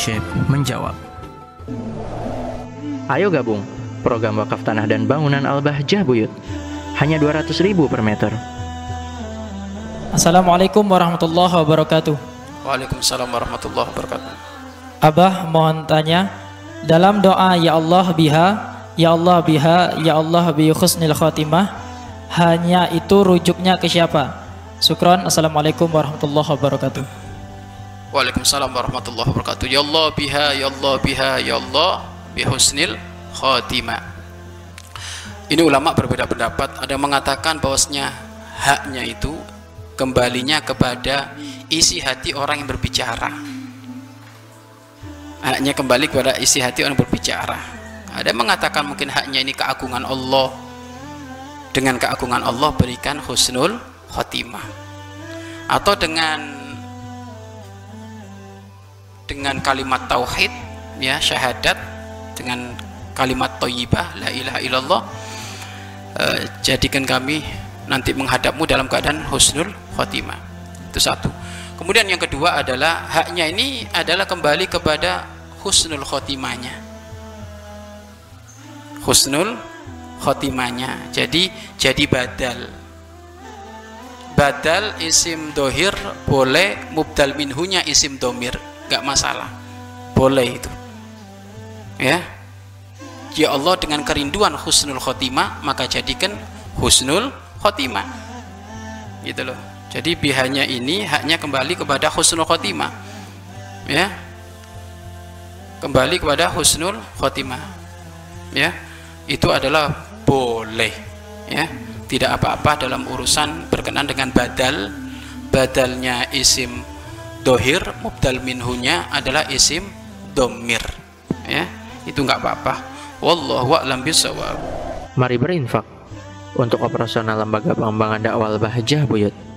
Syekh menjawab. Ayo gabung program wakaf tanah dan bangunan Al-Bahjah Buyut. Hanya 200 ribu per meter. Assalamualaikum warahmatullahi wabarakatuh. Waalaikumsalam warahmatullahi wabarakatuh. Abah mohon tanya, dalam doa ya Allah biha, ya Allah biha, ya Allah bi husnil khatimah, hanya itu rujuknya ke siapa? Syukron. Assalamualaikum warahmatullahi wabarakatuh. Waalaikumsalam warahmatullahi wabarakatuh. Ya Allah biha, ya Allah biha, ya Allah bi husnil khatimah. Ini ulama berbeda pendapat. Ada yang mengatakan bahwasanya haknya itu kembalinya kepada isi hati orang yang berbicara. Haknya kembali kepada isi hati orang yang berbicara. Ada yang mengatakan mungkin haknya ini keagungan Allah. Dengan keagungan Allah berikan husnul khotimah. Atau dengan dengan kalimat tauhid ya syahadat dengan kalimat thayyibah la ilaha illallah uh, jadikan kami nanti menghadapmu dalam keadaan husnul khotimah. Itu satu. Kemudian yang kedua adalah haknya ini adalah kembali kepada husnul khotimahnya. Husnul khotimahnya. Jadi jadi badal. Badal isim dohir boleh mubdal minhunya isim domir gak masalah. Boleh itu. Ya. Ya Allah dengan kerinduan husnul khotimah maka jadikan husnul khotimah. Gitu loh. Jadi bihanya ini haknya kembali kepada husnul khotimah. Ya. Kembali kepada husnul khotimah. Ya. Itu adalah boleh. Ya. Tidak apa-apa dalam urusan berkenan dengan badal. Badalnya isim dohir mubdal minhunya adalah isim domir. Ya itu nggak apa-apa. Wallahu a'lam bisawab Mari berinfak untuk operasional lembaga pengembangan dakwah Bahjah Buyut.